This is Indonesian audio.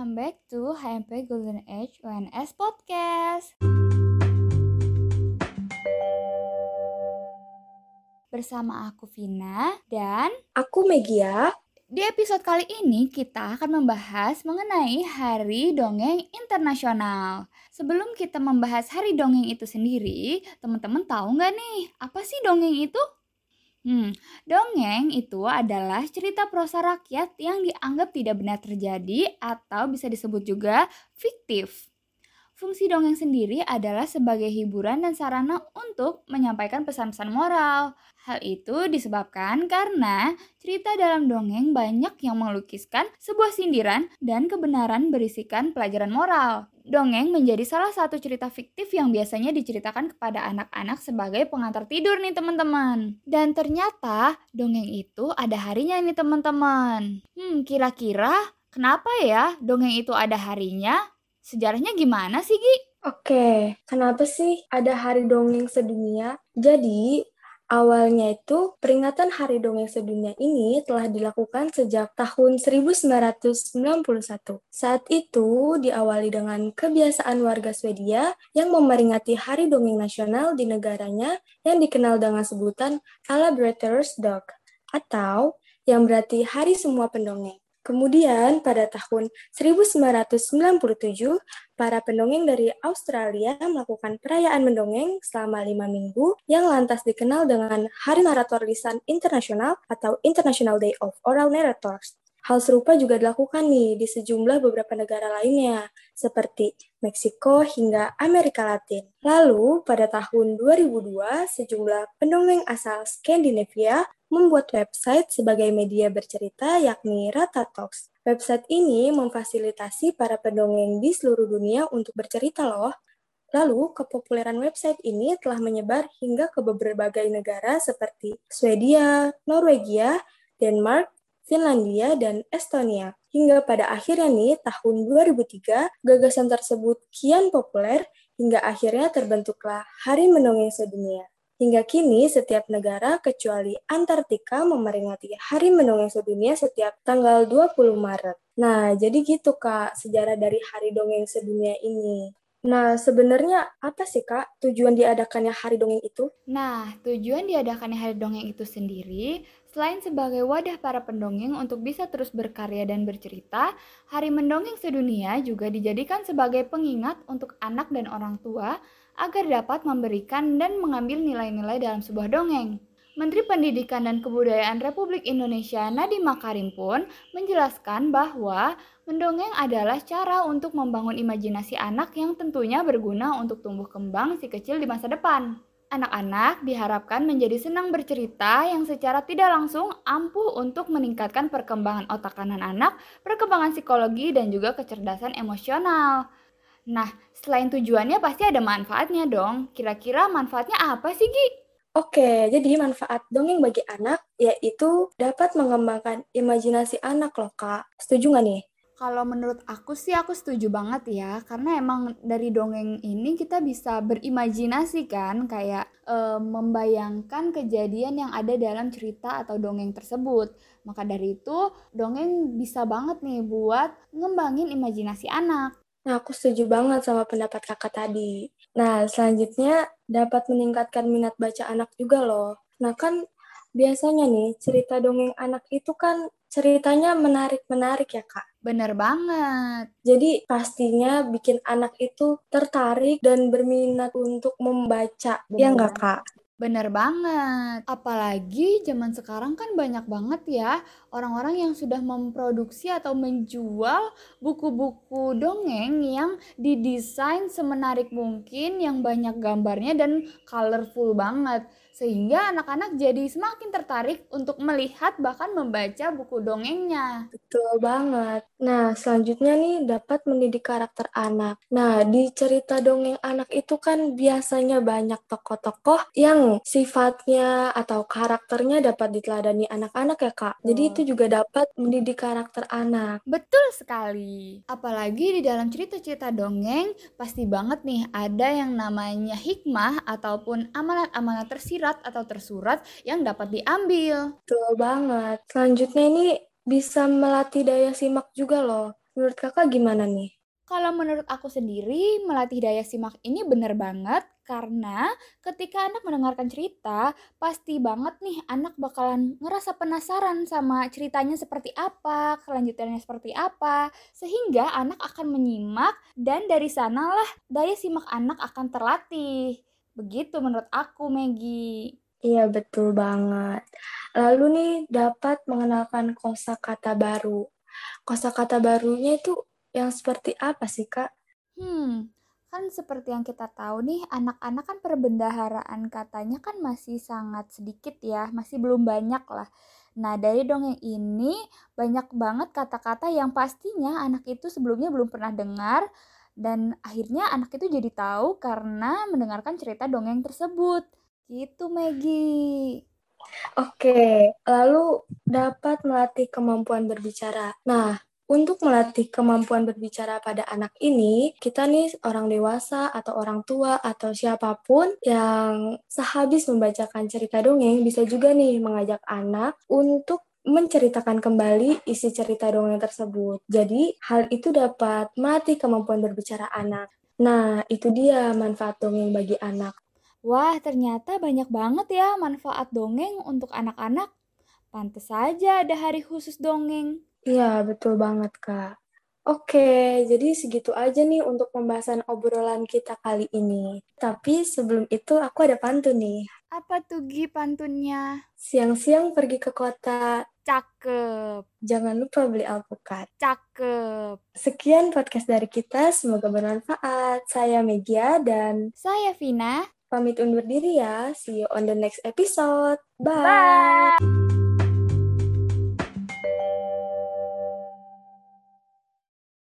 welcome back to HMP Golden Age UNS Podcast. Bersama aku Vina dan aku Megia. Di episode kali ini kita akan membahas mengenai Hari Dongeng Internasional. Sebelum kita membahas Hari Dongeng itu sendiri, teman-teman tahu nggak nih apa sih dongeng itu? Hmm, dongeng itu adalah cerita prosa rakyat yang dianggap tidak benar terjadi atau bisa disebut juga fiktif. Fungsi dongeng sendiri adalah sebagai hiburan dan sarana untuk menyampaikan pesan-pesan moral. Hal itu disebabkan karena cerita dalam dongeng banyak yang melukiskan sebuah sindiran dan kebenaran berisikan pelajaran moral. Dongeng menjadi salah satu cerita fiktif yang biasanya diceritakan kepada anak-anak sebagai pengantar tidur nih teman-teman. Dan ternyata dongeng itu ada harinya nih teman-teman. Hmm, kira-kira kenapa ya dongeng itu ada harinya? Sejarahnya gimana sih, Gi? Oke, kenapa sih ada Hari Dongeng Sedunia? Jadi, awalnya itu peringatan Hari Dongeng Sedunia ini telah dilakukan sejak tahun 1991. Saat itu diawali dengan kebiasaan warga Swedia yang memperingati Hari Dongeng Nasional di negaranya yang dikenal dengan sebutan Alla Dag atau yang berarti Hari Semua Pendongeng. Kemudian pada tahun 1997, para pendongeng dari Australia melakukan perayaan mendongeng selama lima minggu yang lantas dikenal dengan Hari Narator Lisan Internasional atau International Day of Oral Narrators. Hal serupa juga dilakukan nih di sejumlah beberapa negara lainnya, seperti Meksiko hingga Amerika Latin. Lalu, pada tahun 2002, sejumlah pendongeng asal Skandinavia membuat website sebagai media bercerita yakni Rata Talks. Website ini memfasilitasi para pendongeng di seluruh dunia untuk bercerita loh. Lalu, kepopuleran website ini telah menyebar hingga ke berbagai negara seperti Swedia, Norwegia, Denmark, Finlandia, dan Estonia. Hingga pada akhirnya nih, tahun 2003, gagasan tersebut kian populer hingga akhirnya terbentuklah Hari Mendongeng Sedunia. Hingga kini, setiap negara kecuali Antartika memperingati Hari Mendongeng Sedunia setiap tanggal 20 Maret. Nah, jadi gitu Kak, sejarah dari Hari Dongeng Sedunia ini. Nah, sebenarnya apa sih Kak tujuan diadakannya Hari Dongeng itu? Nah, tujuan diadakannya Hari Dongeng itu sendiri Selain sebagai wadah para pendongeng untuk bisa terus berkarya dan bercerita, Hari Mendongeng Sedunia juga dijadikan sebagai pengingat untuk anak dan orang tua agar dapat memberikan dan mengambil nilai-nilai dalam sebuah dongeng. Menteri Pendidikan dan Kebudayaan Republik Indonesia Nadiem Makarim pun menjelaskan bahwa mendongeng adalah cara untuk membangun imajinasi anak yang tentunya berguna untuk tumbuh kembang si kecil di masa depan. Anak-anak diharapkan menjadi senang bercerita yang secara tidak langsung ampuh untuk meningkatkan perkembangan otak kanan anak, perkembangan psikologi, dan juga kecerdasan emosional. Nah, selain tujuannya pasti ada manfaatnya dong. Kira-kira manfaatnya apa sih, Gi? Oke, jadi manfaat dongeng bagi anak yaitu dapat mengembangkan imajinasi anak loh, Kak. Setuju nggak nih? Kalau menurut aku sih aku setuju banget ya, karena emang dari dongeng ini kita bisa berimajinasi kan, kayak e, membayangkan kejadian yang ada dalam cerita atau dongeng tersebut. Maka dari itu, dongeng bisa banget nih buat ngembangin imajinasi anak. Nah, aku setuju banget sama pendapat kakak tadi. Nah, selanjutnya dapat meningkatkan minat baca anak juga loh. Nah, kan biasanya nih cerita dongeng anak itu kan ceritanya menarik-menarik ya, Kak. Bener banget. Jadi pastinya bikin anak itu tertarik dan berminat untuk membaca. Bener. Ya nggak, Kak? Bener banget. Apalagi zaman sekarang kan banyak banget ya orang-orang yang sudah memproduksi atau menjual buku-buku dongeng yang didesain semenarik mungkin, yang banyak gambarnya dan colorful banget sehingga anak-anak jadi semakin tertarik untuk melihat bahkan membaca buku dongengnya. Betul banget. Nah, selanjutnya nih dapat mendidik karakter anak. Nah, di cerita dongeng anak itu kan biasanya banyak tokoh-tokoh yang sifatnya atau karakternya dapat diteladani anak-anak ya, Kak. Jadi itu juga dapat mendidik karakter anak. Betul sekali. Apalagi di dalam cerita-cerita dongeng pasti banget nih ada yang namanya hikmah ataupun amanat-amanat tersirat atau tersurat yang dapat diambil. Betul banget. Selanjutnya ini bisa melatih daya simak juga loh. Menurut kakak gimana nih? Kalau menurut aku sendiri, melatih daya simak ini bener banget karena ketika anak mendengarkan cerita, pasti banget nih anak bakalan ngerasa penasaran sama ceritanya seperti apa, kelanjutannya seperti apa, sehingga anak akan menyimak dan dari sanalah daya simak anak akan terlatih. Begitu menurut aku, Maggie. Iya, betul banget. Lalu nih, dapat mengenalkan kosakata baru. Kosakata barunya itu yang seperti apa sih, Kak? Hmm, kan seperti yang kita tahu nih, anak-anak kan perbendaharaan katanya kan masih sangat sedikit ya, masih belum banyak lah. Nah, dari dongeng ini banyak banget kata-kata yang pastinya anak itu sebelumnya belum pernah dengar dan akhirnya anak itu jadi tahu karena mendengarkan cerita dongeng tersebut. Gitu, Maggie. Oke, lalu dapat melatih kemampuan berbicara. Nah, untuk melatih kemampuan berbicara pada anak ini, kita nih orang dewasa atau orang tua atau siapa pun yang sehabis membacakan cerita dongeng bisa juga nih mengajak anak untuk menceritakan kembali isi cerita dongeng tersebut. Jadi, hal itu dapat melatih kemampuan berbicara anak. Nah, itu dia manfaat dongeng bagi anak. Wah, ternyata banyak banget ya manfaat dongeng untuk anak-anak. Pantes saja ada hari khusus dongeng. Iya, betul banget, Kak. Oke, jadi segitu aja nih untuk pembahasan obrolan kita kali ini. Tapi sebelum itu aku ada pantun nih. Apa tuh Gi pantunnya? Siang-siang pergi ke kota. Cakep. Jangan lupa beli alpukat. Cakep. Sekian podcast dari kita, semoga bermanfaat. Saya Megia dan saya Vina. Pamit undur diri ya. See you on the next episode. Bye. Bye.